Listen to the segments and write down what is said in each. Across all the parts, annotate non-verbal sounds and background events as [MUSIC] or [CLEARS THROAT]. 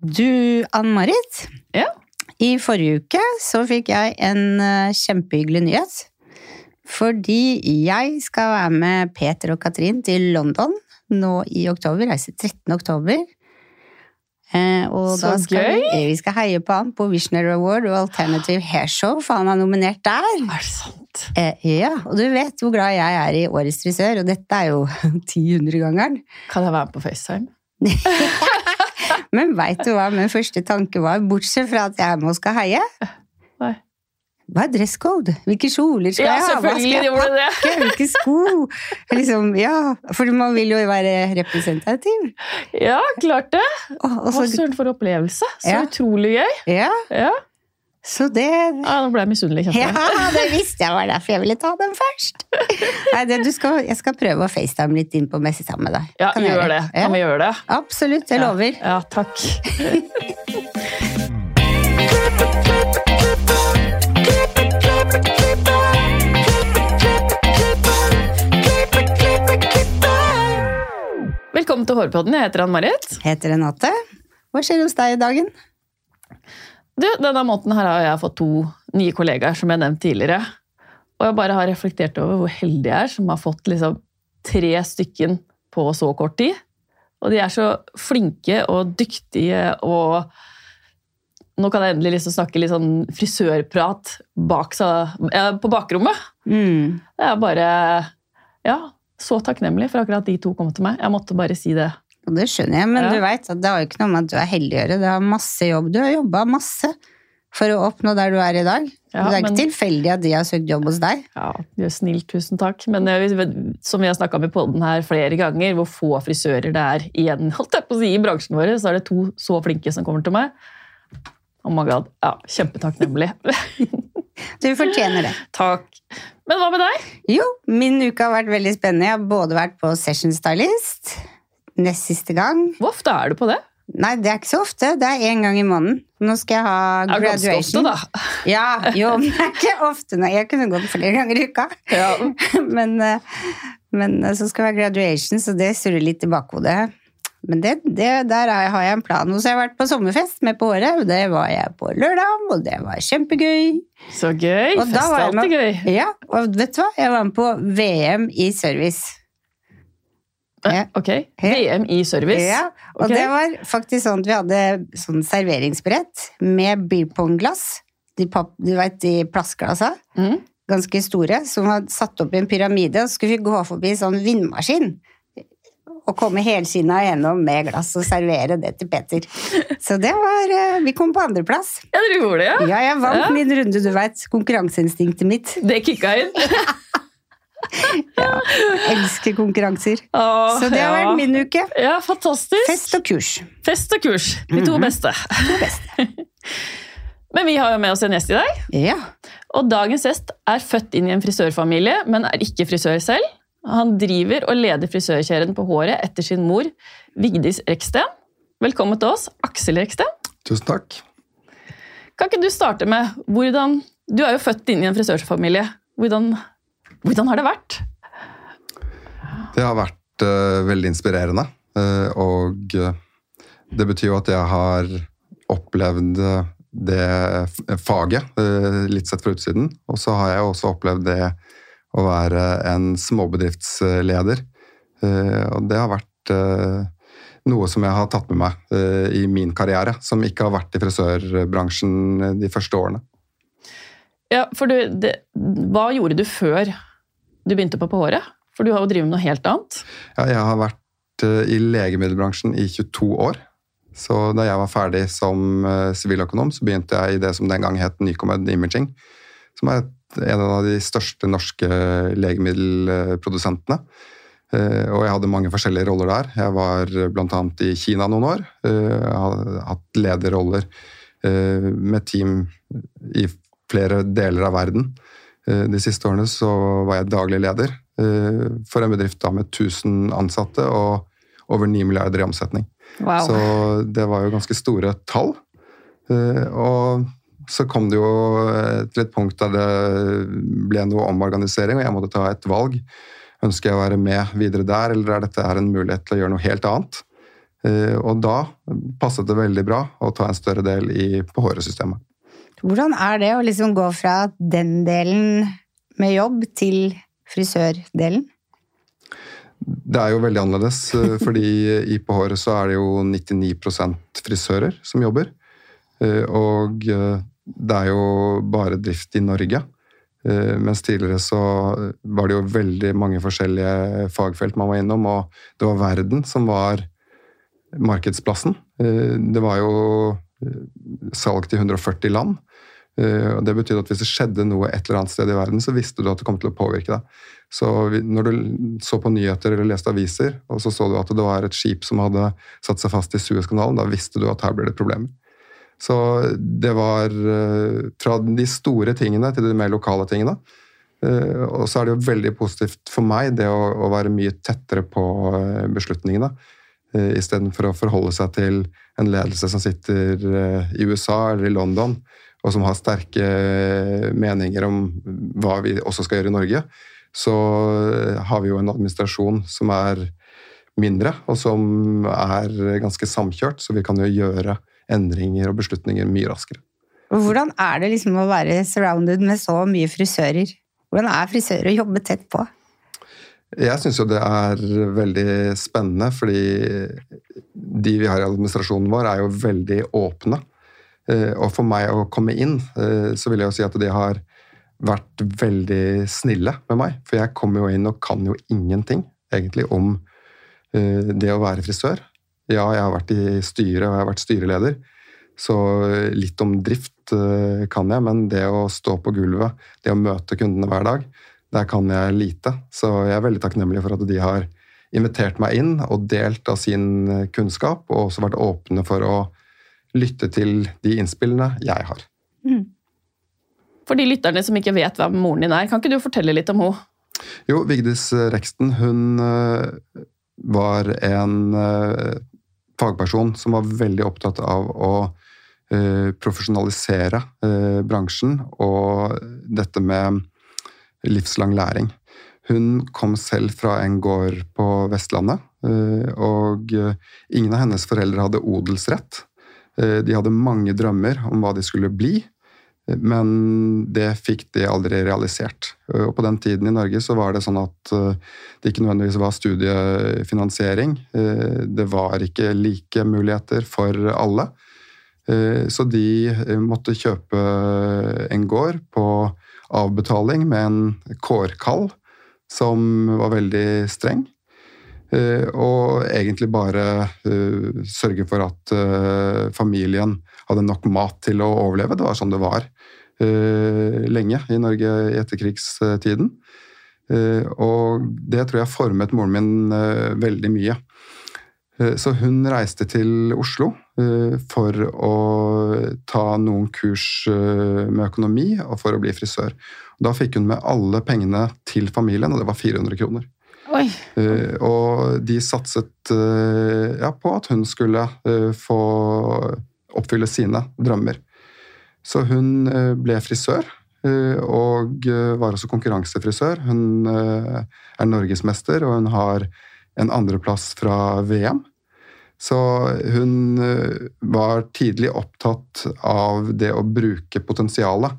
Du, Ann-Marit. Ja. I forrige uke så fikk jeg en eh, kjempehyggelig nyhet. Fordi jeg skal være med Peter og Katrin til London nå i oktober. Reise 13. oktober. Eh, og Så da skal gøy! Vi, vi skal heie på han på Visionary Award og Alternative Hair Show, for han er nominert der. Er det sant? Eh, ja, og du vet hvor glad jeg er i Årets frisør, og dette er jo [LAUGHS] 10-100-gangeren. Kan jeg være med på FaceTime? [LAUGHS] Men veit du hva min første tanke var, bortsett fra at jeg må skal heie? Nei. Hva er dresscode? Hvilke kjoler skal Ja, jeg ha? Hva skal jeg pakke? Hvilke sko? Liksom, ja, for man vil jo være representativ. Ja, klart det! Og, og så, søren, for opplevelse. Så Ja. utrolig gøy. ja, Ja. Så det ja, Nå ble jeg misunnelig, Ja, det visste jeg var derfor jeg ville ta den først. Nei, det, du skal, jeg skal prøve å facetime litt inn på Messi sammen med deg. Ja, Kan gjør det. Ja. Kan vi gjøre det? Absolutt, jeg lover. Ja, ja takk. Velkommen til Hårpodden. Jeg heter Ann-Marit. Heter Renate. Hva skjer hos deg i dagen? Du, Denne måneden her har jeg fått to nye kollegaer, som jeg nevnte tidligere. Og jeg bare har reflektert over hvor heldig jeg er som har fått liksom tre stykken på så kort tid. Og de er så flinke og dyktige og Nå kan jeg endelig liksom snakke litt sånn frisørprat bak, på bakrommet. Mm. Det er bare Ja, så takknemlig for akkurat de to kom til meg. Jeg måtte bare si det. Og det skjønner jeg, men Ja. du vet at det har jo ikke noe med at du er heldig å gjøre. Det har masse jobb. Du har jobba masse for å oppnå der du er i dag. Ja, det er men- ikke tilfeldig at de har søkt jobb hos deg. Ja, det er snilt, tusen takk. Men som vi har snakka om i podden her flere ganger, hvor få frisører det er igjen [LAUGHS] i bransjen vår, så er det to så flinke som kommer til meg. Oh my god. Ja, Kjempetakknemlig. Du fortjener det. [LAUGHS] Takk. Men hva med deg? Jo, min uke har vært veldig spennende. Jeg har både vært på Session Stylist nest siste gang. Hvor ofte er du på det? Nei, det er ikke så ofte. Det er én gang i måneden. Nå skal jeg ha Det er ganske ofte, da. [LAUGHS] Ja, jo, men det er ikke ofte. Nei, jeg kunne gått flere ganger i uka. Ja. [LAUGHS] men, eh, men eh, så skal det være graduation, så det surrer litt i bakhodet. Men det, det, der er- har jeg en plan. Og så har jeg vært på sommerfest med på året. Det var jeg på lørdag, og det var kjempegøy. Så gøy. Og Fest er alltid gøy. Ja, og vet du hva? Jeg var med på VM i service. Ja. Ok. VM i service. Ja, og okay. det var faktisk sånn at vi hadde sånn serveringsbrett med beerpongglass. De, papp- du vet, de plastglassa. Mm. Ganske store, som var satt opp i en pyramide. Og så skulle vi gå forbi sånn vindmaskin. Og komme helskinna gjennom med glass og servere det til Peter. [LAUGHS] Så det var eh, Vi kom på andreplass. Ja, dere gjorde det, ja? Ja, jeg vant Ja. min runde, du veit. Konkurranseinstinktet mitt. Det kicka inn. [LAUGHS] [LAUGHS] Elsker konkurranser. Åh, Så det har ja. vært min uke. Ja, fantastisk. Fest og kurs. Fest og kurs. De to beste. To beste. [LAUGHS] Men vi har jo med oss en gjest i dag. Ja. Og dagens gjest er født inn i en frisørfamilie, men er ikke frisør selv. Han driver og leder frisørkjeden på håret etter sin mor, Vigdis Reksten. Velkommen til oss, Aksel Reksten. Tusen takk. Kan ikke du starte med hvordan Du er jo født inn i en frisørfamilie. Hvordan, hvordan har det vært? Det har vært uh, veldig inspirerende. Uh, og eh, det betyr jo at jeg har opplevd det faget, uh, litt sett fra utsiden. Og så har jeg også opplevd det å være en småbedriftsleder. Og det har vært noe som jeg har tatt med meg i min karriere, som ikke har vært i frisørbransjen de første årene. Ja, for du, det, Hva gjorde du før du begynte på På håret? For du har jo drevet med noe helt annet. Ja, jeg har vært eh, i legemiddelbransjen i 22 år. Så da jeg var ferdig som eh, siviløkonom, så begynte jeg i det som den gang het Nycomed Imaging. Som er en av de største norske legemiddelprodusentene. Eh, Og jeg hadde mange forskjellige roller der. Jeg var bl.a. i Kina noen år. Jeg har hatt lederroller med team i flere deler av verden. Eh, De siste årene så var jeg daglig leder eh, for en bedrift da med 1000 ansatte og over 9 milliarder i omsetning. Wow. Så det var jo ganske store tall. Eh, Og så kom det jo til et punkt der det ble noe omorganisering, og jeg måtte ta et valg. Ønsker jeg å være med videre der, eller er dette en mulighet til å gjøre noe helt annet? Og da passet det veldig bra å ta en større del i, på håresystemet. Hvordan er det å liksom gå fra den delen med jobb til frisørdelen? Det er jo veldig annerledes, eh, [LAUGHS] fordi i på håret så er det jo 99% frisører som jobber. Eh, og det er jo bare drift i Norge. Mens tidligere så var det jo veldig mange forskjellige fagfelt man var innom, og det var verden som var markedsplassen. Eh, det var jo eh, salg til 140 land. Eh, og Det betydde at hvis det skjedde noe et eller annet sted i verden, så visste du at det kom til å påvirke deg. Så når du så på nyheter eller leste aviser, og så så du at det var et skip som hadde satt seg fast i Suezkanalen, da visste du at her blir det problemer. Så det var fra de store tingene til de mer lokale tingene. Og så er det jo veldig positivt for meg det å, være mye tettere på beslutningene. Eh, istedenfor å forholde seg til en ledelse som sitter eh, i USA eller i London, og som har sterke eh, meninger om hva vi også skal gjøre i Norge, så har vi jo en administrasjon som er mindre, og som er ganske samkjørt, så vi kan jo gjøre endringer og beslutninger mye raskere. Hvordan er det liksom å være surrounded med så mye frisører? Hvordan er frisører å jobbe tett på? Jeg syns jo det er veldig spennende, fordi de vi har i administrasjonen vår, er jo veldig åpne. Eh, og for meg å komme inn, eh, så vil jeg jo si at de har vært veldig snille med meg. For jeg kommer jo inn og kan jo ingenting, egentlig, om eh, det å være frisør. Ja, jeg har vært i styret, og jeg har vært styreleder. Så litt om drift kan jeg, men det å stå på gulvet, det å møte kundene hver dag, der kan jeg lite. Så jeg er veldig takknemlig for at de har invitert meg inn og delt av sin kunnskap, og også vært åpne for å lytte til de innspillene jeg har. Mm. For de lytterne som ikke vet hvem moren din er, kan ikke du fortelle litt om henne? Jo, Vigdis Reksten hun eh, var en eh, fagperson som var veldig opptatt av å eh, profesjonalisere bransjen og dette med livslang læring. Hun kom selv fra en gård på Vestlandet, eh, og eh, ingen av hennes foreldre hadde odelsrett. Eh, de hadde mange drømmer om hva de skulle bli, men det fikk de aldri realisert. Og på den tiden i Norge så var det sånn at det ikke nødvendigvis var studiefinansiering. Det var ikke like muligheter for alle. Så de måtte kjøpe en gård på avbetaling med en kårkall som var veldig streng. Eh, og egentlig bare uh, sørge for at uh, familien hadde nok mat til å overleve. Det var sånn det var lenge i Norge i etterkrigstiden. og det tror jeg formet moren min veldig mye. Så hun reiste til Oslo for å ta noen kurs med økonomi og for å bli frisør. Da fikk hun med alle pengene til familien, og det var 400 kroner. Oi. Og de satset ja, på at hun skulle få oppfylle sine drømmer. Så hun ble frisør. Og var også konkurransefrisør. Hun er norgesmester, og hun har en andreplass fra VM. Så hun var tidlig opptatt av det å bruke potensialet.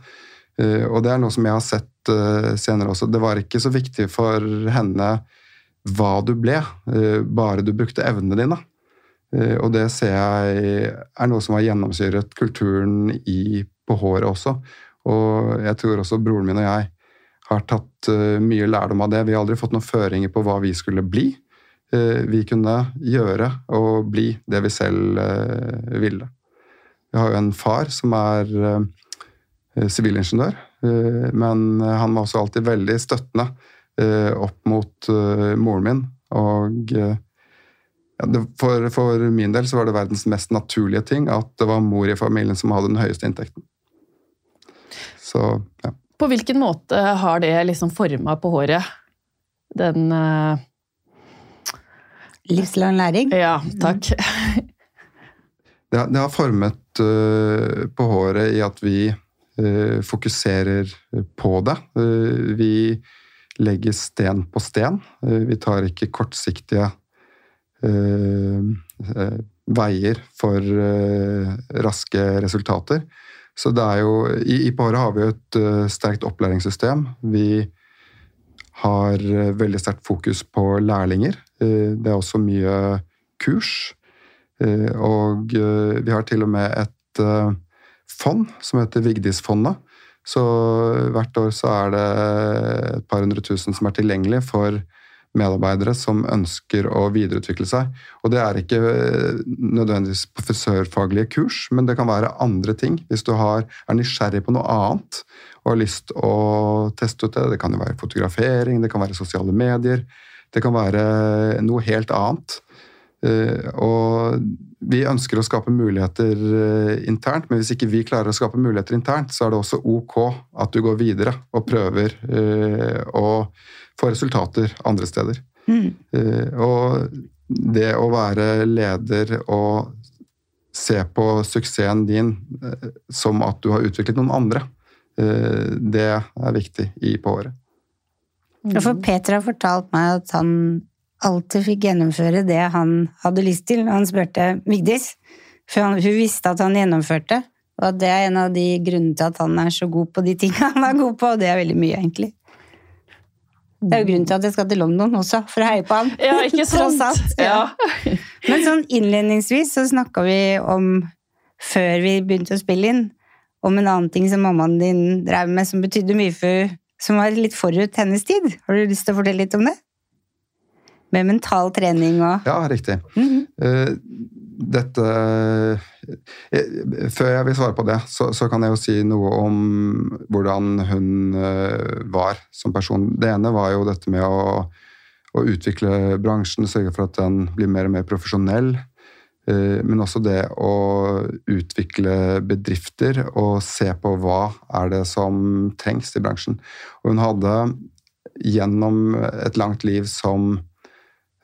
Og det er noe som jeg har sett senere også. Det var ikke så viktig for henne hva du ble, bare du brukte evnene dine. Og det ser jeg er noe som har gjennomsyret kulturen i, på håret også. Og jeg tror også broren min og jeg har tatt mye lærdom av det. Vi har aldri fått noen føringer på hva vi skulle bli. Eh, vi kunne gjøre og bli det vi selv eh, ville. Vi har jo en far som er eh, sivilingeniør, men han var også alltid veldig støttende opp mot moren min. Og ja, for, for, min del så var det verdens mest naturlige ting at det var mor i familien som hadde den høyeste inntekten. Så, ja. På hvilken måte har det liksom forma på håret? Den Livslang læring? Ja, takk. Det, det har formet uh, på håret i at vi uh, fokuserer på det. Uh, vi legger sten på sten. vi tar ikke kortsiktige eh, veier for eh, raske resultater. Så det er jo I, i Påre har vi jo et eh, sterkt opplæringssystem. Vi har eh, veldig sterkt fokus på lærlinger. Eh, det er også mye kurs. Eh, og eh, vi har til og med et eh, fond som heter Vigdisfondet. Så hvert år så er det et par hundre tusen som er tilgjengelig for medarbeidere som ønsker å videreutvikle seg. Og det er ikke eh, nødvendigvis professørfaglige kurs, men det kan være andre ting. Hvis du har, er nysgjerrig på noe annet og har lyst å teste ut det. Det kan jo være fotografering, det kan være sosiale medier, det kan være noe helt annet. Eh, Og vi ønsker å skape muligheter eh, internt, men hvis ikke vi klarer å skape muligheter internt, så er det også ok at du går videre og prøver eh, å få resultater andre steder. Mm. Og det å være leder og se på suksessen din som at du har utviklet noen andre, det er viktig i på året. Mm. For Peter har fortalt meg at han alltid fikk gjennomføre det han hadde lyst til han spurte Vigdis. For han, hun visste at han gjennomførte, og at det er en av de grunnene til at han er så god på de tingene han er god på, og det er veldig mye, egentlig. Det er jo grunnen til at jeg skal til London også, for å heie på han. Ja, ikke [LAUGHS] sant? alt, ja. Ja. [LAUGHS] Men sånn innledningsvis så snakka vi om, før vi begynte å spille inn, om en annen ting som mammaen din drev med som betydde mye for Som var litt forut hennes tid. Har du lyst til å fortelle litt om det? Med mental trening og Ja, riktig. Mm -hmm. Dette eh, Før jeg vil svare på det, så, så kan jeg jo si noe om hvordan hun eh, var som person. Det ene var jo dette med å, å utvikle bransjen, sørge for at den blir mer og mer profesjonell. Men også det å utvikle bedrifter og se på hva er det som trengs i bransjen. Og hun hadde gjennom et langt liv som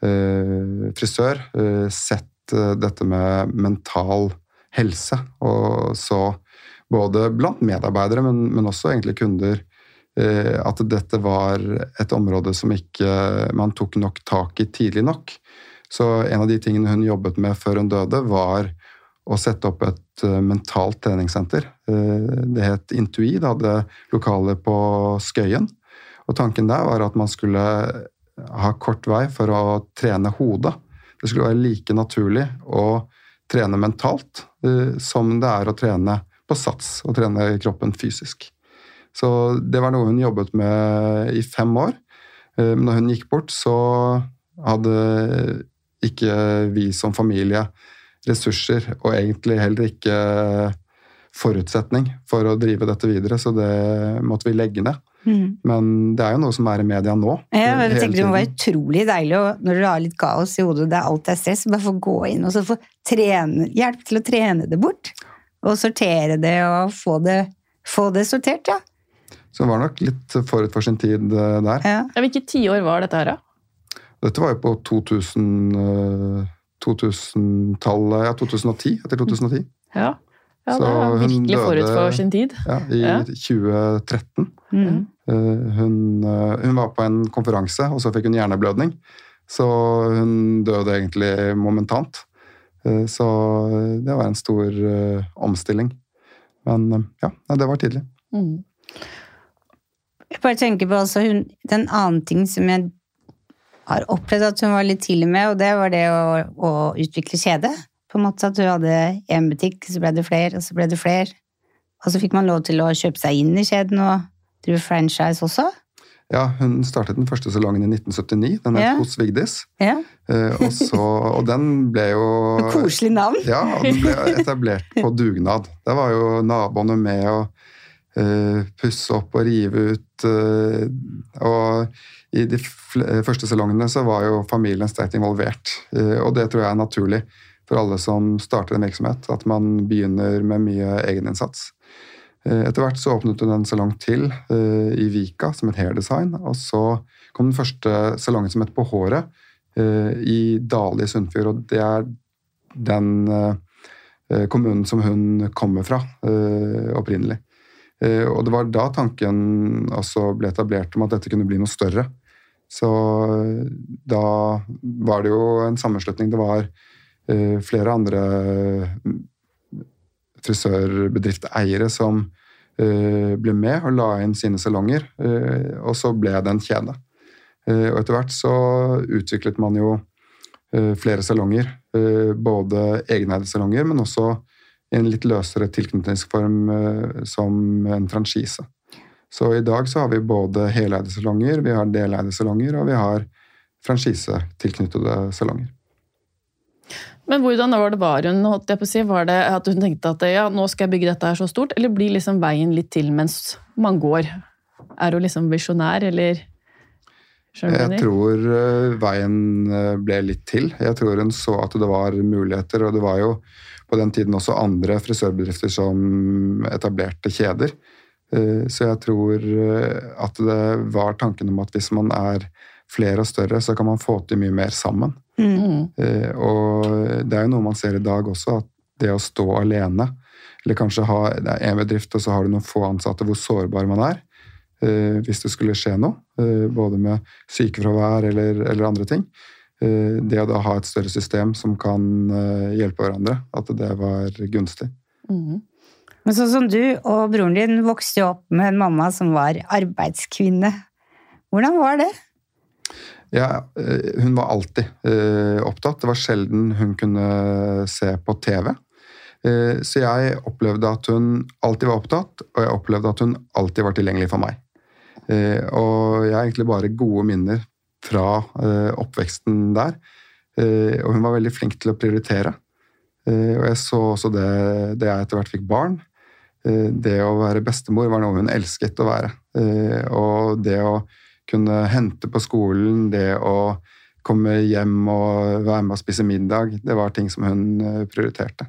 frisør eh, sett eh, dette med mental helse, og så både blant medarbeidere, men, men også egentlig kunder, eh, at dette var et område som ikke man tok nok tak i tidlig nok. Så en av de tingene hun jobbet med før hun døde, var å sette opp et eh, mentalt treningssenter. Eh, Det het Intui, det hadde lokale på Skøyen. Og tanken der var at man skulle ha kort vei for å trene hodet. Det skulle være like naturlig å trene mentalt eh, som det er å trene på sats og trene kroppen fysisk. Så det var noe hun jobbet med i fem år. Eh, Men når hun gikk bort, så hadde ikke vi som familie ressurser, og egentlig heller ikke forutsetning for å drive dette videre, så det måtte vi legge ned. Mhm. Men det er jo noe som er i media nå. Ja, men jeg tenker Det må være utrolig deilig å- når du har litt kaos i hodet, det er alt er stress, bare få gå inn og så få trene, hjelp til å trene det bort. Og sortere det og få det, få det sortert, ja. Så det var nok litt forut for sin tid eh, der. ja. Ja, Hvilke tiår var dette her, da? Dette var jo på 2000, eh, 2000-tallet, ja 2010, etter 2010. Ja, ja Så det hun virkelig forut for sin tid. Ja, I Ja. 2013. Mm. Eh, Hun, eh, hun var på en konferanse, og så fikk hun hjerneblødning. Så hun døde egentlig momentant. Eh, Så det var en stor omstilling. Men ja, det var tidlig. Mm. Jeg bare tenker på altså hun, den annen ting som jeg har opplevd at hun var litt tidlig med, og det var det å, å utvikle kjede. På en måte at du hadde én butikk, så ble det flere, og så ble det flere. Og så fikk man lov til å kjøpe seg inn i kjeden og drive franchise også. Ja, Hun startet den første salongen i 1979. Den het Ja. Hos Vigdis. Ja. Eh, Og, så, og den ble jo [LAUGHS] koselig navn. Ja, og den ble etablert på dugnad. Der var jo naboene med å eh, pusse opp og rive ut. eh, og i de første salongene så var jo familien sterkt involvert. Eh, og det tror jeg er naturlig for alle som starter en virksomhet, at man begynner med mye egeninnsats. Eh, Etter hvert så åpnet hun en salong til eh, i Vika som het Hair Design. Og så kom den første salongen som het På håret eh, i Dale i Sunnfjord. Og det er den kommunen som hun kommer fra opprinnelig. Og det var da tanken også ble etablert om at dette kunne bli noe større. Så da var det jo en sammenslutning. Det var flere andre frisørbedriftseiere som eh, ble med og la inn sine salonger, eh, og så ble det en kjede. Eh, og etter hvert så utviklet man jo eh, flere salonger, eh, både egeneide salonger, men også i en litt løsere tilknytningsform eh, som en franchise. Så i dag så har vi både heleide salonger, vi har deleide salonger, og vi har franchisetilknyttede salonger. Men hvordan var det var hun? holdt jeg på å si? Var det at hun tenkte at ja, nå skal jeg bygge dette her så stort, eller blir liksom veien litt til mens man går? Er hun liksom visjonær, eller skjønner Jeg tror eh, veien eh, ble litt til. Jeg tror hun så at det var muligheter, og det var jo på den tiden også andre frisørbedrifter som etablerte kjeder. Eh, Så jeg tror at det var tanken om at hvis man er flere og større, så kan man få til mye mer sammen. Mm. Eh, Og det er jo noe man ser i dag også, at det å stå alene, eller kanskje ha det er en bedrift og så har du noen få ansatte, hvor sårbar man er eh, hvis det skulle skje noe, eh, både med sykefravær eller, eller andre ting. Det å da ha et større system som kan hjelpe hverandre, at det var gunstig. Mm. Men sånn som du og broren din vokste jo opp med en mamma som var arbeidskvinne. Hvordan var det? Ja, eh, hun var alltid eh, opptatt. Det var sjelden hun kunne se på TV. Eh, så jeg opplevde at hun alltid var opptatt, og jeg opplevde at hun alltid var tilgjengelig for meg. Og jeg har egentlig bare gode minner fra oppveksten der. Og hun var veldig flink til å prioritere. Og jeg så også det da jeg etter hvert fikk barn. Det å være bestemor var noe hun elsket å være. Og det å kunne hente på skolen, det å komme hjem og være med og spise middag, det var ting som hun eh, prioriterte.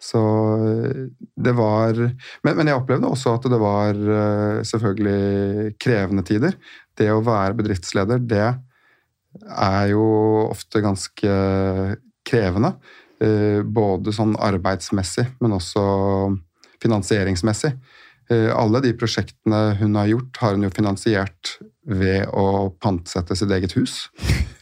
Så eh, det var men, men jeg opplevde også at det var eh, selvfølgelig krevende tider. Det å være bedriftsleder, det er jo ofte ganske krevende. Både sånn arbeidsmessig, men også finansieringsmessig. Eh, Alle de prosjektene hun har gjort, har hun jo finansiert ved å pantsette sitt eget hus.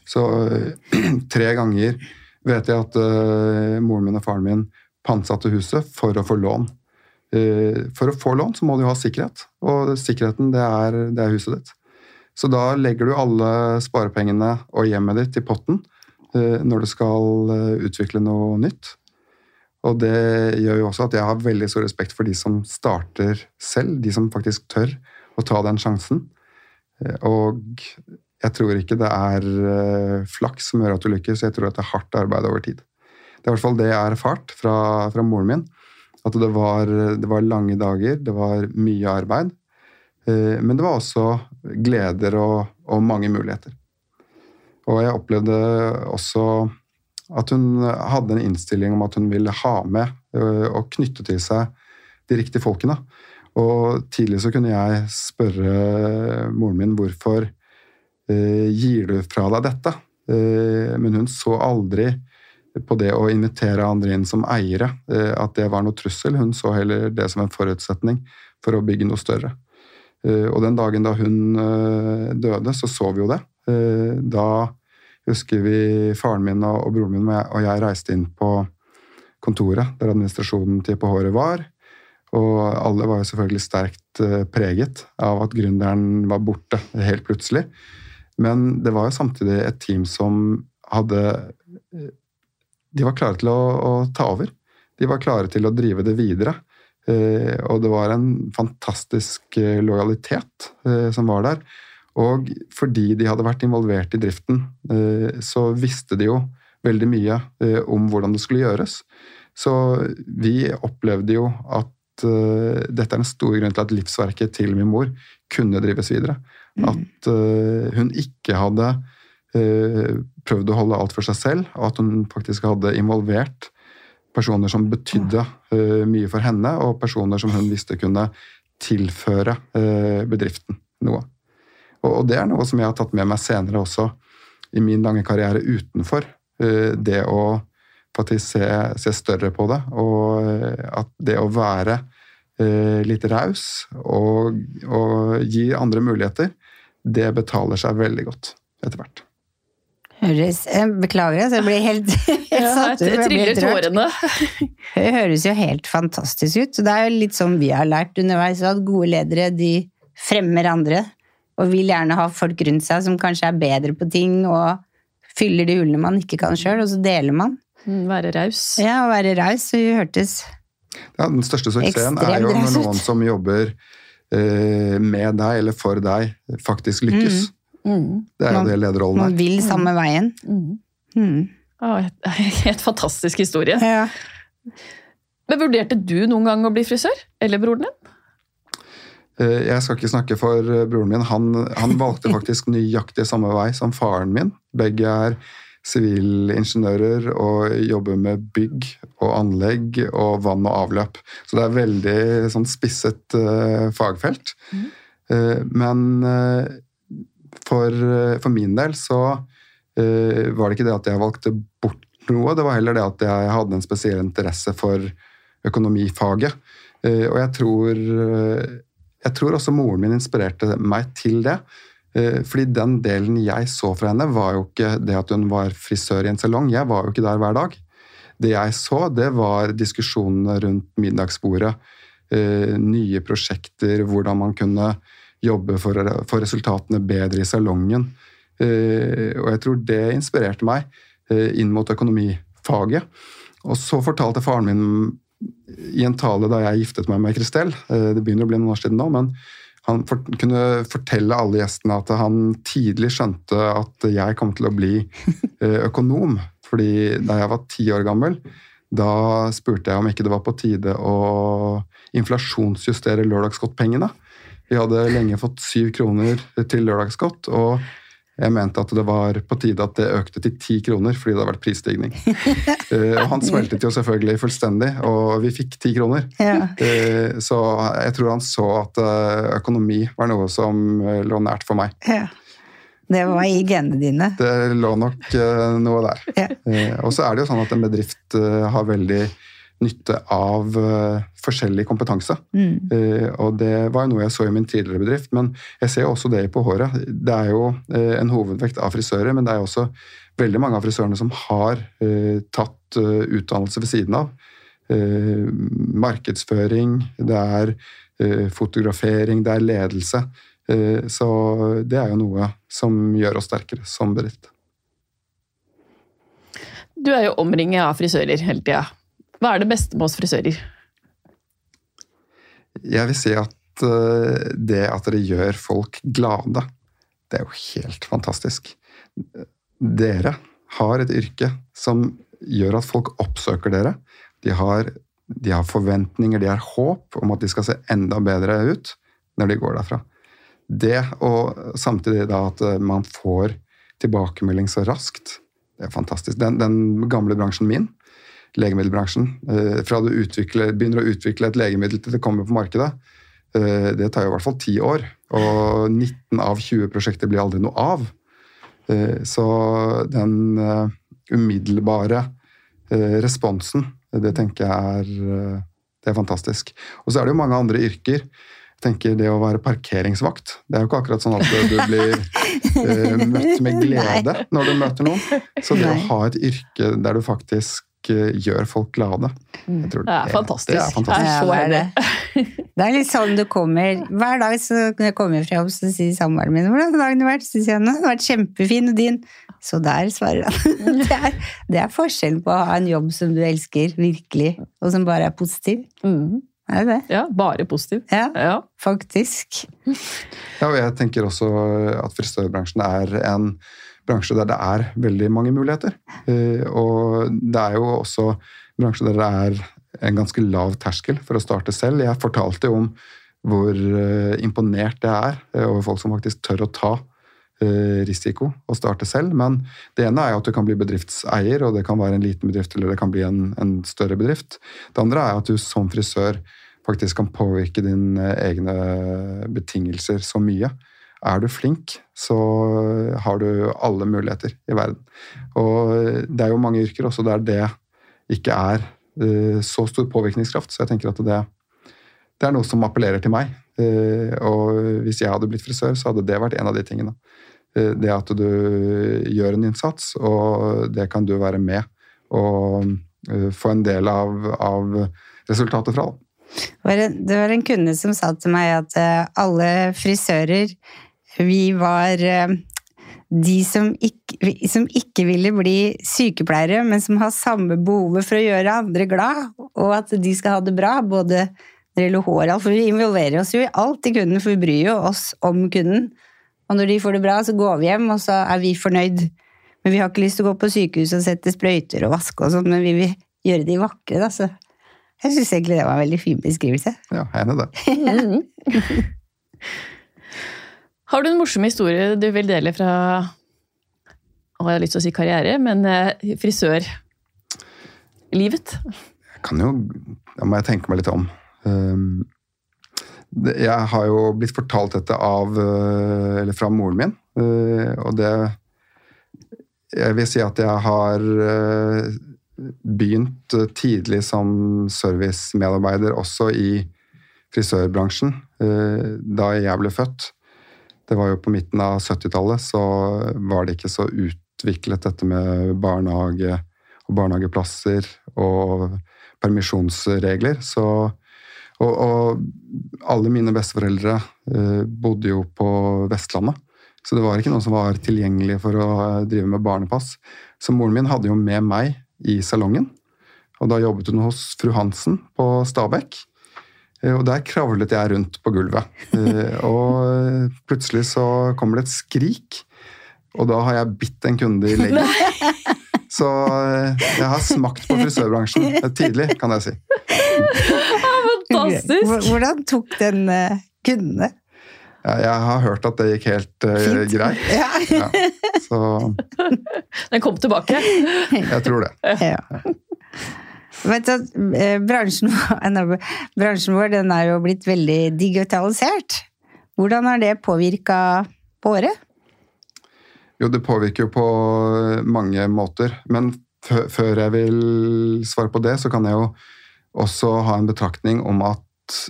Så eh, [CLEARS THROAT] tre ganger vet jeg at uh, moren min og faren min pantsatte huset for å få lån. Uh, For å få lån så må du jo ha sikkerhet, og sikkerheten det er, det er huset ditt. Så da legger du alle sparepengene og hjemmet ditt i potten uh, når du skal utvikle noe nytt. Og det gjør jo også at jeg har veldig stor respekt for de som starter selv, de som faktisk tør å ta den sjansen. Eh, Og jeg tror ikke det er eh, flaks som gjør at du lykkes, jeg tror at det er hardt arbeid over tid. Det er i hvert fall det jeg har erfart fra, fra moren min. At det var, det var lange dager, det var mye arbeid. Eh, Men det var også gleder og, og mange muligheter. Og jeg opplevde også at hun hadde en innstilling om at hun ville ha med og knytte til seg de riktige folkene. Og tidlig så kunne jeg spørre moren min hvorfor eh, gir du fra deg dette? Eh, men hun så aldri på det å invitere andre inn som eiere, eh, at det var noe trussel. Hun så heller det som en forutsetning for å bygge noe større. Eh, og den dagen da hun eh, døde, så så vi jo det. Eh, Da husker vi faren min og, broren min og jeg, reiste inn på kontoret der administrasjonen til PH-ere var. Og alle var jo selvfølgelig sterkt eh, preget av at gründeren var borte helt plutselig. Men det var jo samtidig et team som hadde eh, De var klare til å, å ta over. De var klare til å drive det videre. Eh, og det var en fantastisk lojalitet som var der. Og fordi de hadde vært involvert i driften, eh, så visste de jo veldig mye eh, om hvordan det skulle gjøres. Så vi opplevde jo at eh, dette er en stor grunn til at livsverket til min mor kunne drives videre. At eh, hun ikke hadde prøvd å holde alt for seg selv, og at hun faktisk hadde involvert personer som betydde mye for henne, og personer som hun visste kunne tilføre bedriften noe. Og, det er noe som jeg har tatt med meg senere også i min lange karriere utenfor. eh, det å faktisk se, se større på det, og eh, at det å være eh, litt raus og, og gi andre muligheter, det betaler seg veldig godt etter hvert. Høres, beklager, altså. Jeg blir helt, [LAUGHS] helt Ja, satt ut. jeg Jeg triller tårene. [LAUGHS] Det høres jo helt fantastisk ut. Så Det er jo litt sånn vi har lært underveis, at gode ledere de fremmer andre. Og vil gjerne ha folk rundt seg som kanskje er bedre på ting, og fyller de hullene man ikke kan sjøl, og så deler man. Mm, Være raus. Ja, å være raus. Vi hørtes Ja, den største suksessen er jo når noen som jobber eh, med deg eller for deg, faktisk lykkes. Mm. Det er jo det lederrollen er. Man vil samme veien. Mm. Mm. Ja, et- [LAUGHS] helt fantastisk historie. Ja. Men Vurderte du noen gang å bli frisør? Eller broren din? Eh, Jeg skal ikke snakke for eh, broren min. Han, han valgte [LAUGHS] faktisk nøyaktig samme vei som faren min. Begge er sivilingeniører og jobber med bygg og anlegg og vann og avløp. Så det er veldig sånn spisset uh, fagfelt. Mm. Uh, men uh, for, for min del så var det ikke det at jeg valgte bort noe, det var heller det at jeg hadde en spesiell interesse for økonomifaget. Og jeg tror, jeg tror også moren min inspirerte meg til det. Eh, Fordi den delen jeg så fra henne, var jo ikke det at hun var frisør i en salong. Jeg var jo ikke der hver dag. Det jeg så, det var diskusjonene rundt middagsbordet. eh, Nye prosjekter, hvordan man kunne jobbe for få resultatene bedre i salongen. Eh, Og jeg tror det inspirerte meg inn mot økonomifaget. Og så fortalte faren min i en tale da jeg giftet meg med Kristel, eh, det begynner å bli noen år siden nå, men han for, kunne fortelle alle gjestene at han tidlig skjønte at jeg kom til å bli eh, økonom. Fordi da jeg var ti år gammel, da spurte jeg om ikke det var på tide å inflasjonsjustere lørdagsgodtpengene. Vi hadde lenge fått syv kroner til lørdagsgodt, og jeg mente at det var på tide at det økte til ti kroner fordi det hadde vært prisstigning. [LAUGHS] Eh, og han smeltet jo selvfølgelig fullstendig, og vi fikk ti kroner. Ja. Eh, Så jeg tror han så at eh, økonomi var noe som lå nært for meg. ja. Det var i genene dine. Det lå nok noe der. Ja. Og så er det jo sånn at en bedrift har veldig nytte av eh, forskjellig kompetanse. Mm. Eh, Og det var jo noe jeg så i min tidligere bedrift, men jeg ser jo også det på håret. Det er jo eh, en hovedvekt av frisører, men det er jo også veldig mange av frisørene som har tatt utdannelse ved siden av. Markedsføring, det er fotografering, det er ledelse. Så det er jo noe som gjør oss sterkere som bedrift. Du er jo omringet av frisører hele tida. Hva er det beste med oss frisører? Jeg vil si at eh, det at dere gjør folk glade, det er jo helt fantastisk. Dere har et yrke som gjør at folk oppsøker dere. De har, de har forventninger, de har håp om at de skal se enda bedre ut når de går derfra. Det, og samtidig da at eh, man får tilbakemelding så raskt, det er fantastisk. Den, den gamle bransjen min, legemiddelbransjen, eh, fra du utvikler, begynner å utvikle et legemiddel til det kommer på markedet, eh, det tar jo i hvert fall ti år. Og 19 av 20 prosjekter blir aldri noe av. Eh, Så den umiddelbare eh, responsen, det tenker jeg er, det er fantastisk. Og så er det jo mange andre yrker. Tenker Det å være parkeringsvakt Det er jo ikke akkurat sånn at du blir eh, møtt med [LAUGHS] glede når du møter noen. Så det å ha et yrke der du faktisk gjør folk glade jeg tror Det er fantastisk. Det er fantastisk. Ja, det er. Det er litt sånn du kommer Hver dag så når jeg kommer fra jobb, så sier samboeren min 'Hvordan har dagen vært?' Så sier han 'Den har vært kjempefin, og din?' Så der, svarer han. [LAUGHS] Det er, det er forskjellen på å ha en jobb som du elsker virkelig, og som bare er positiv. Mm. Er det det? Ja, bare positiv. Ja, Ja. faktisk. Ja, og jeg tenker også at frisørbransjen er en bransje der det er veldig mange muligheter. Eh, Og det er jo også bransje der det er en ganske lav terskel for å starte selv. Jeg fortalte jo om hvor eh, imponert jeg er eh, over folk som faktisk tør å ta risiko og starte selv. Men det ene er jo at du kan bli bedriftseier, og det kan være en liten bedrift eller det kan bli en, en større bedrift. Det andre er at du som frisør faktisk kan påvirke dine egne betingelser så mye. Er du flink, så har du alle muligheter i verden. Og det er jo mange yrker også der det ikke er eh, så stor påvirkningskraft, så jeg tenker at det, det er noe som appellerer til meg. Eh, og hvis jeg hadde blitt frisør, så hadde det vært en av de tingene. eh, det at du gjør en innsats, og det kan du være med og eh, få en del av, av resultatet fra. Det var, en, kunde som sa til meg at eh, alle frisører, vi var eh, de som ikke, som ikke ville bli sykepleiere, men som har samme behovet for å gjøre andre glad, og at de skal ha det bra, både når det gjelder hår for vi involverer oss jo i alt i kunden, for vi bryr jo oss om kunden. Og når de får det bra, så går vi hjem, og så er vi fornøyd. Men vi har ikke lyst til å gå på sykehus og sette sprøyter og vaske og sånn, men vi vil gjøre de vakre, da. Så jeg syns egentlig det var en veldig fin beskrivelse. Ja, jeg er enig i det. [LAUGHS] Har du en morsom historie du vil dele fra jeg har lyst til å si karriere, men eh, frisørlivet? Jeg kan jo Da må jeg tenke meg litt om. Um, Jeg har jo blitt fortalt dette av uh, Eller fra moren min, uh, og det Jeg vil si at jeg har begynt uh, tidlig som servicemedarbeider også i frisørbransjen uh, da jeg ble født. Det var jo på midten av 70-tallet, så var det ikke så utviklet dette med barnehage og barnehageplasser og permisjonsregler. Så, og, og alle mine besteforeldre eh, bodde jo på Vestlandet. Så det var ikke noen som var tilgjengelig for å eh, drive med barnepass. Så moren min hadde jo med meg i salongen. Og da jobbet hun hos fru Hansen på Stabekk. Eh, Og der kravlet jeg rundt på gulvet. Eh, Og plutselig så kommer det et skrik, og da har jeg bitt en kunde i leggen. Så eh, jeg har smakt på frisørbransjen tidlig, kan jeg si. Fantastisk! Hvordan tok den kundene? kunden det? Jeg har hørt at det gikk helt uh, greit. [LAUGHS] Ja. Ja. Så [LAUGHS] Den kom tilbake. [LAUGHS] jeg tror det. ja. Vet du, eh, bransjen, vår- bransjen vår den er jo blitt veldig digitalisert. Hvordan har det påvirka året? Jo, det påvirker jo på mange måter. Men før jeg vil svare på det, så kan jeg jo også ha en betraktning om at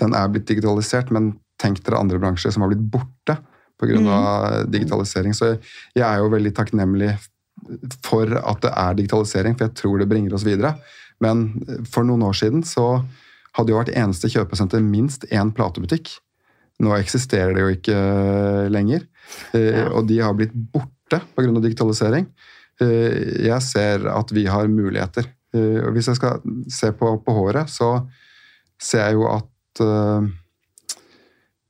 den er blitt digitalisert, men tenk dere andre bransjer som har blitt borte pga. av digitalisering. Så jeg er jo veldig takknemlig for at det er digitalisering, for jeg tror det bringer oss videre. Men for noen år siden så hadde jo hvert eneste kjøpesenter minst én platebutikk. Nå eksisterer det jo ikke lenger. Ja. Og de har blitt borte pga. digitalisering. Eh, Jeg ser at vi har muligheter. Eh, Og hvis jeg skal se på, på håret, så ser jeg jo at eh,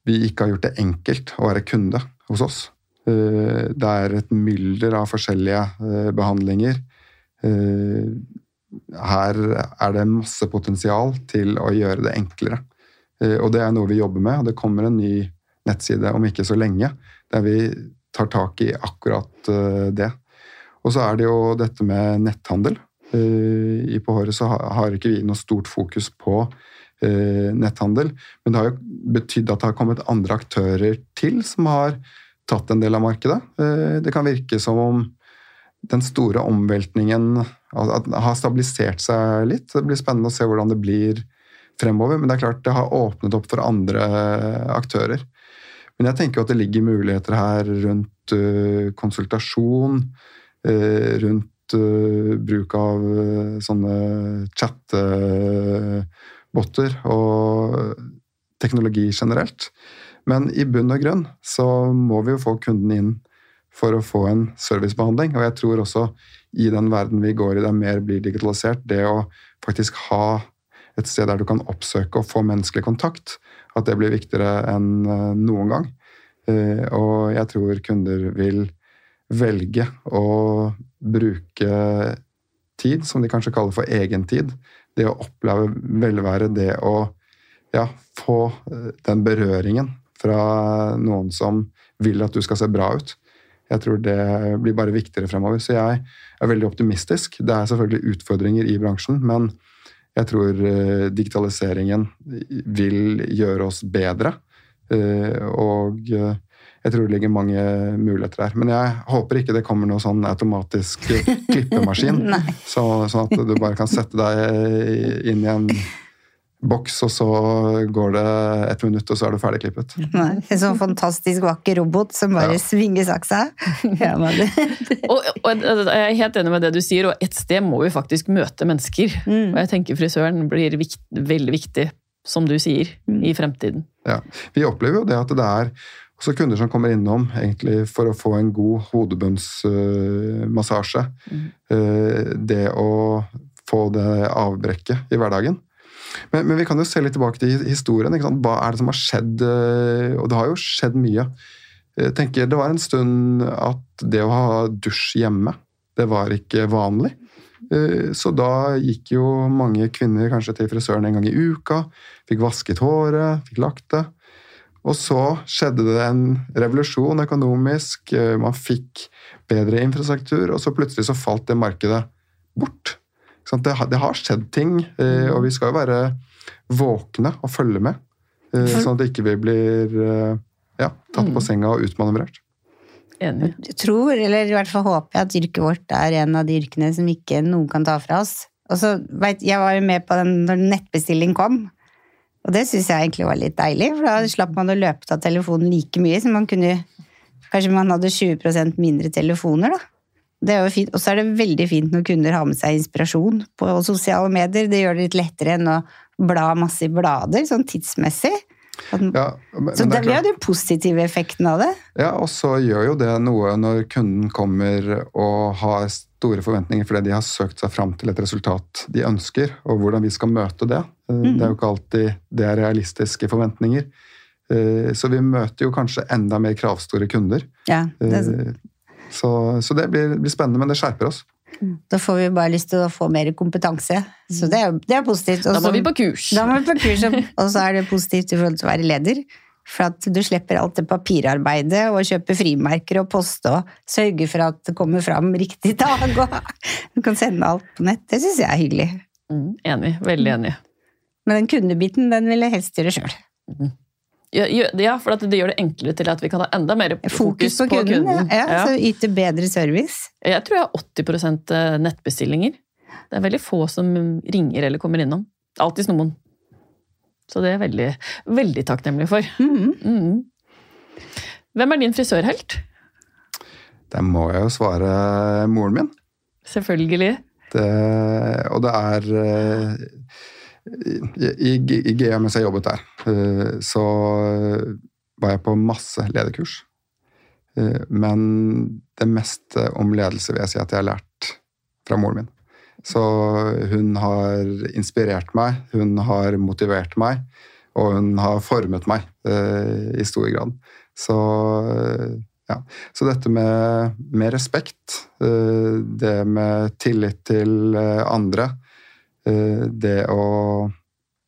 vi ikke har gjort det enkelt å være kunde hos oss. Eh, Det er et mylder av forskjellige eh, behandlinger. Eh, Her er det masse potensial til å gjøre det enklere. Og det er noe vi jobber med, og det kommer en ny nettside om ikke så lenge, der vi tar tak i akkurat det. Og så er det jo dette med netthandel. I På håret så har ikke vi noe stort fokus på netthandel, men det har jo betydd at det har kommet andre aktører til som har tatt en del av markedet. Eh, Det kan virke som om den store omveltningen har stabilisert seg litt. Det blir spennende å se hvordan det blir fremover, men det er klart det har åpnet opp for andre aktører. Men jeg tenker at det ligger muligheter her rundt eh, konsultasjon, eh, rundt eh, bruk av sånne sånne chattebotter og teknologi generelt. Men i bunn og grunn så må vi jo få kunden inn for å få en servicebehandling. Og jeg tror også i den verden vi går i der mer blir digitalisert, det å faktisk ha et sted der du kan oppsøke og få menneskelig kontakt, at det blir viktigere enn eh, noen gang. Eh, Og jeg tror kunder vil velge å bruke tid, som de kanskje kaller for egentid. Det å oppleve velvære, det å ja, få eh, den berøringen fra noen som vil at du skal se bra ut. Jeg tror det blir bare viktigere fremover. Så jeg er veldig optimistisk. Det er selvfølgelig utfordringer i bransjen, men jeg tror eh, digitaliseringen vil gjøre oss bedre. Eh, Og jeg tror det ligger mange muligheter der. Men jeg håper ikke det kommer noe sånn automatisk klippemaskin. [LAUGHS] Så, sånn at du bare kan sette deg inn i en boks, og så går det et minutt, og så er du ferdig klippet. Nei, En sånn fantastisk vakker robot som bare Ja. svinger saksa. [LAUGHS] Ja, Og, og jeg er helt enig med det du sier, og et sted må vi faktisk møte mennesker. Mm. Og jeg tenker frisøren blir vikt, veldig viktig, som du sier, i fremtiden. Ja. Vi opplever jo det at det er også kunder som kommer innom egentlig for å få en god hodebunnsmassasje. Mm. det å få det avbrekket i hverdagen. Men, men vi kan jo se litt tilbake til historien. Hva er det som har skjedd? eh, Og det har jo skjedd mye. Jeg tenker Det var en stund at det å ha dusj hjemme, det var ikke vanlig. Eh, Så da gikk jo mange kvinner kanskje til frisøren en gang i uka, fikk vasket håret, fikk lagt det. Og så skjedde det en revolusjon økonomisk, eh, man fikk bedre infrastruktur, og så plutselig så falt det markedet bort. Det, har- skjedd ting, eh, og vi skal jo være våkne og følge med, eh, sånn at vi ikke blir ja, tatt på senga og utmanøvrert. Enig. Jeg tror, eller i hvert fall håper jeg, at yrket vårt er en av de yrkene som ikke noen kan ta fra oss. Og så, vet, Jeg var jo med på den når nettbestilling kom, og det syns jeg egentlig var litt deilig. For da slapp man å løpe av telefonen like mye, så man kunne Kanskje man hadde 20% mindre telefoner, da. Det er jo fint. Og så er det veldig fint når kunder har med seg inspirasjon på sosiale medier. Det gjør det litt lettere enn å bla masse i blader, sånn tidsmessig. Ja, men, så det, det er den positive effekten av det. ja, og så gjør jo det noe når kunden kommer og har store forventninger fordi de har søkt seg fram til et resultat de ønsker, og hvordan vi skal møte det. Eh, Det er jo ikke alltid det er realistiske forventninger. Eh, Så vi møter jo kanskje enda mer kravstore kunder. Ja, det, Eh, Så, så det blir, blir spennende, men det skjerper oss. Da får vi bare lyst til å få mer kompetanse. Så det er, det er positivt. Da må vi på kurs. Da må vi på kurs, og- og så er det positivt i forhold til å være leder. For at du slipper alt det papirarbeidet og kjøpe frimerker og poste og sørge for at det kommer fram riktig dag. Og [LAUGHS] du kan sende alt på nett. Det syns jeg er hyggelig. Mm, enig. Veldig enig. Men den kundebiten, den vil jeg helst gjøre sjøl. Ja, ja, for det gjør det enklere til at vi kan ha enda mer Fokus på kunden. Ja, ja, Så yte bedre service. Jeg tror jeg har 80% nettbestillinger. Det er veldig få som ringer eller kommer innom. Alltid noen. Så det er jeg veldig, veldig takknemlig for. Mhm. Mm. Hvem er din frisørhelt? Der må jeg jo svare moren min. Selvfølgelig. Det, og det er eh, I, i, i GA mens jeg jobbet der, eh, så var jeg på masse lederkurs. Eh, Men det meste om ledelse vil jeg si at jeg har lært fra moren min. Så hun har inspirert meg, hun har motivert meg, og hun har formet meg eh, i stor grad. Så eh, ja. Så dette med, med respekt, eh, det med tillit til eh, andre, eh, det å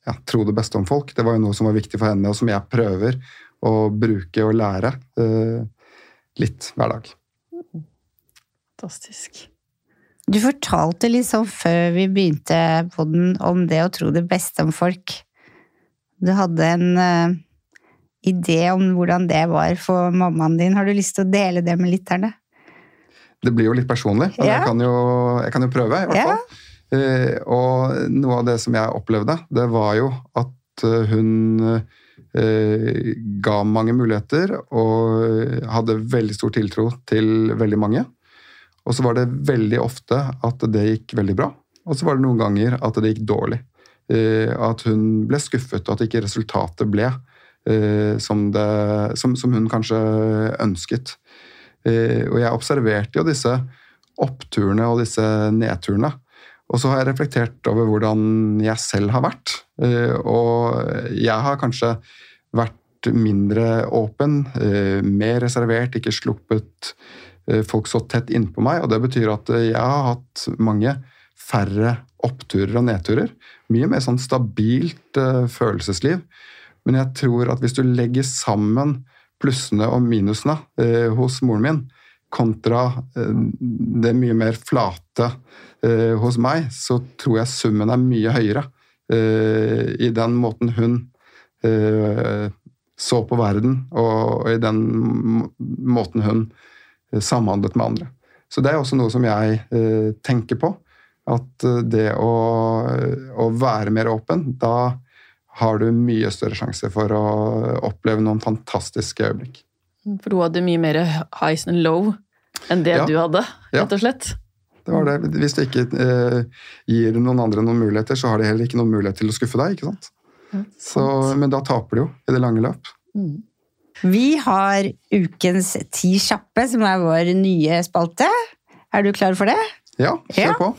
ja, tro det beste om folk, det var jo noe som var viktig for henne, og som jeg prøver å bruke og lære eh, litt hver dag. Fantastisk. Du fortalte litt sånn før vi begynte på den, om det å tro det beste om folk. Du hadde en uh, idé om hvordan det var for mammaen din. Har du lyst til å dele det med lytterne? Det blir jo litt personlig, men Ja. jeg, kan jo, jeg kan jo prøve, i hvert Ja. fall. Uh, og noe av det som jeg opplevde, det var jo at eh, hun uh, ga mange muligheter og hadde veldig stor tiltro til veldig mange. Og så var det veldig ofte at det gikk veldig bra, og så var det noen ganger at det gikk dårlig. Eh, at hun ble skuffet, og at ikke resultatet ble eh, som, det, som, som hun kanskje ønsket. Eh, og jeg observerte jo disse oppturene og disse nedturene. Og så har jeg reflektert over hvordan jeg selv har vært. Og jeg har kanskje vært mindre åpen, mer reservert, ikke sluppet folk så tett innpå meg. Og det betyr at eh, jeg har hatt mange færre oppturer og nedturer. Mye mer sånn stabilt uh, følelsesliv. Men jeg tror at hvis du legger sammen plussene og minusene uh, hos moren min, kontra uh, det mye mer flate eh, hos meg, så tror jeg summen er mye høyere eh, i den måten hun eh, så på verden, og, og i den måten hun eh, samhandlet med andre. Så det er også noe som jeg eh, tenker på. At eh, det å, å være mer åpen, da har du mye større sjanse for å oppleve noen fantastiske øyeblikk. For du hadde mye mer highs and low enn det Ja. du hadde, rett og slett. Ja. Det var det. Hvis du ikke eh, gir noen andre noen muligheter, så har de heller ikke noen mulighet til å skuffe deg. ikke sant? Så, men da taper du jo i det lange løp. Mm. Vi har ukens Ti kjappe, som er vår nye spalte. Er du klar for det? Ja, kjør Ja. på.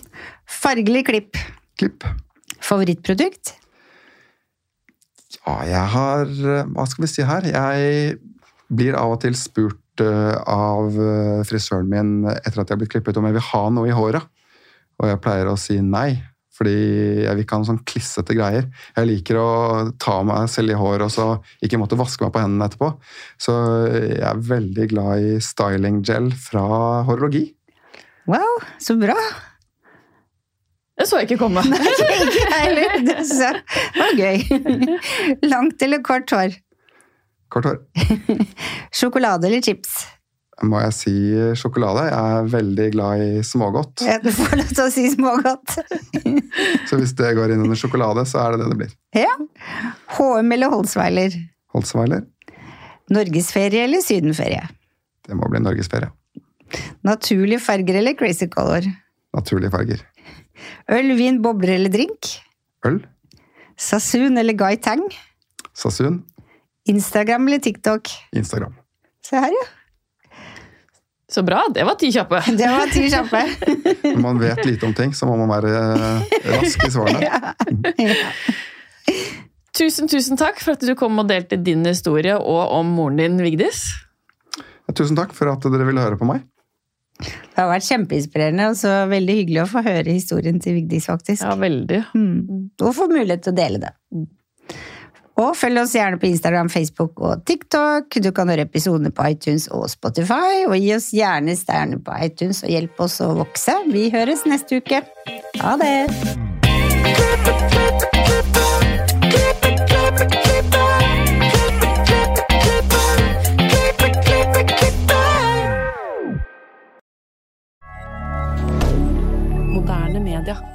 Fargelig klipp. Klipp. Favorittprodukt? Ja, jeg har eh, Hva skal vi si her? Jeg blir av og til spurt eh, av eh, frisøren min etter at jeg har blitt klippet om jeg vil ha noe i håret. Og jeg pleier å si nei, fordi jeg vil ikke ha noen sånn klissete greier. Jeg liker å ta meg selv i håret og så ikke måtte vaske meg på hendene etterpå. Så jeg er veldig glad i styling gel fra Horologi. Wow, så bra! Det så jeg ikke komme. [LAUGHS] Ikke jeg heller. Det var gøy. Langt eller kort hår? Kort hår. [LAUGHS] Sjokolade eller chips? Må jeg si sjokolade? Jeg er veldig glad i smågodt. Ja, Du får lov til å si smågodt. [LAUGHS] Så hvis det går inn under sjokolade, så er det det det blir. Ja. HM eller Holsweiler? Holtzweiler. Norgesferie eller sydenferie? Det må bli norgesferie. Naturlige farger eller crazy color? Naturlige farger. Øl, vin, bobler eller drink? Øl. Sasun eller Guy Tang? Sasun. Instagram eller TikTok? Instagram. Se her, ja. Så bra. Det var ti kjappe. [LAUGHS] Det var ti kjappe. Når man vet lite om ting, så må man være eh, rask i svarene. [LAUGHS] Tusen, tusen takk for at du kom og delte din historie og om moren din, Vigdis. Tusen takk for at dere ville høre på meg. Det har vært kjempeinspirerende og så veldig hyggelig å få høre historien til Vigdis, faktisk. Ja, veldig. Mm. Og få mulighet til å dele det. Og følg oss gjerne på Instagram, Facebook og TikTok. Du kan høre episodene på iTunes og Spotify. Og gi oss gjerne stjerner på iTunes og hjelp oss å vokse. Vi høres neste uke. Ha det! Moderne media.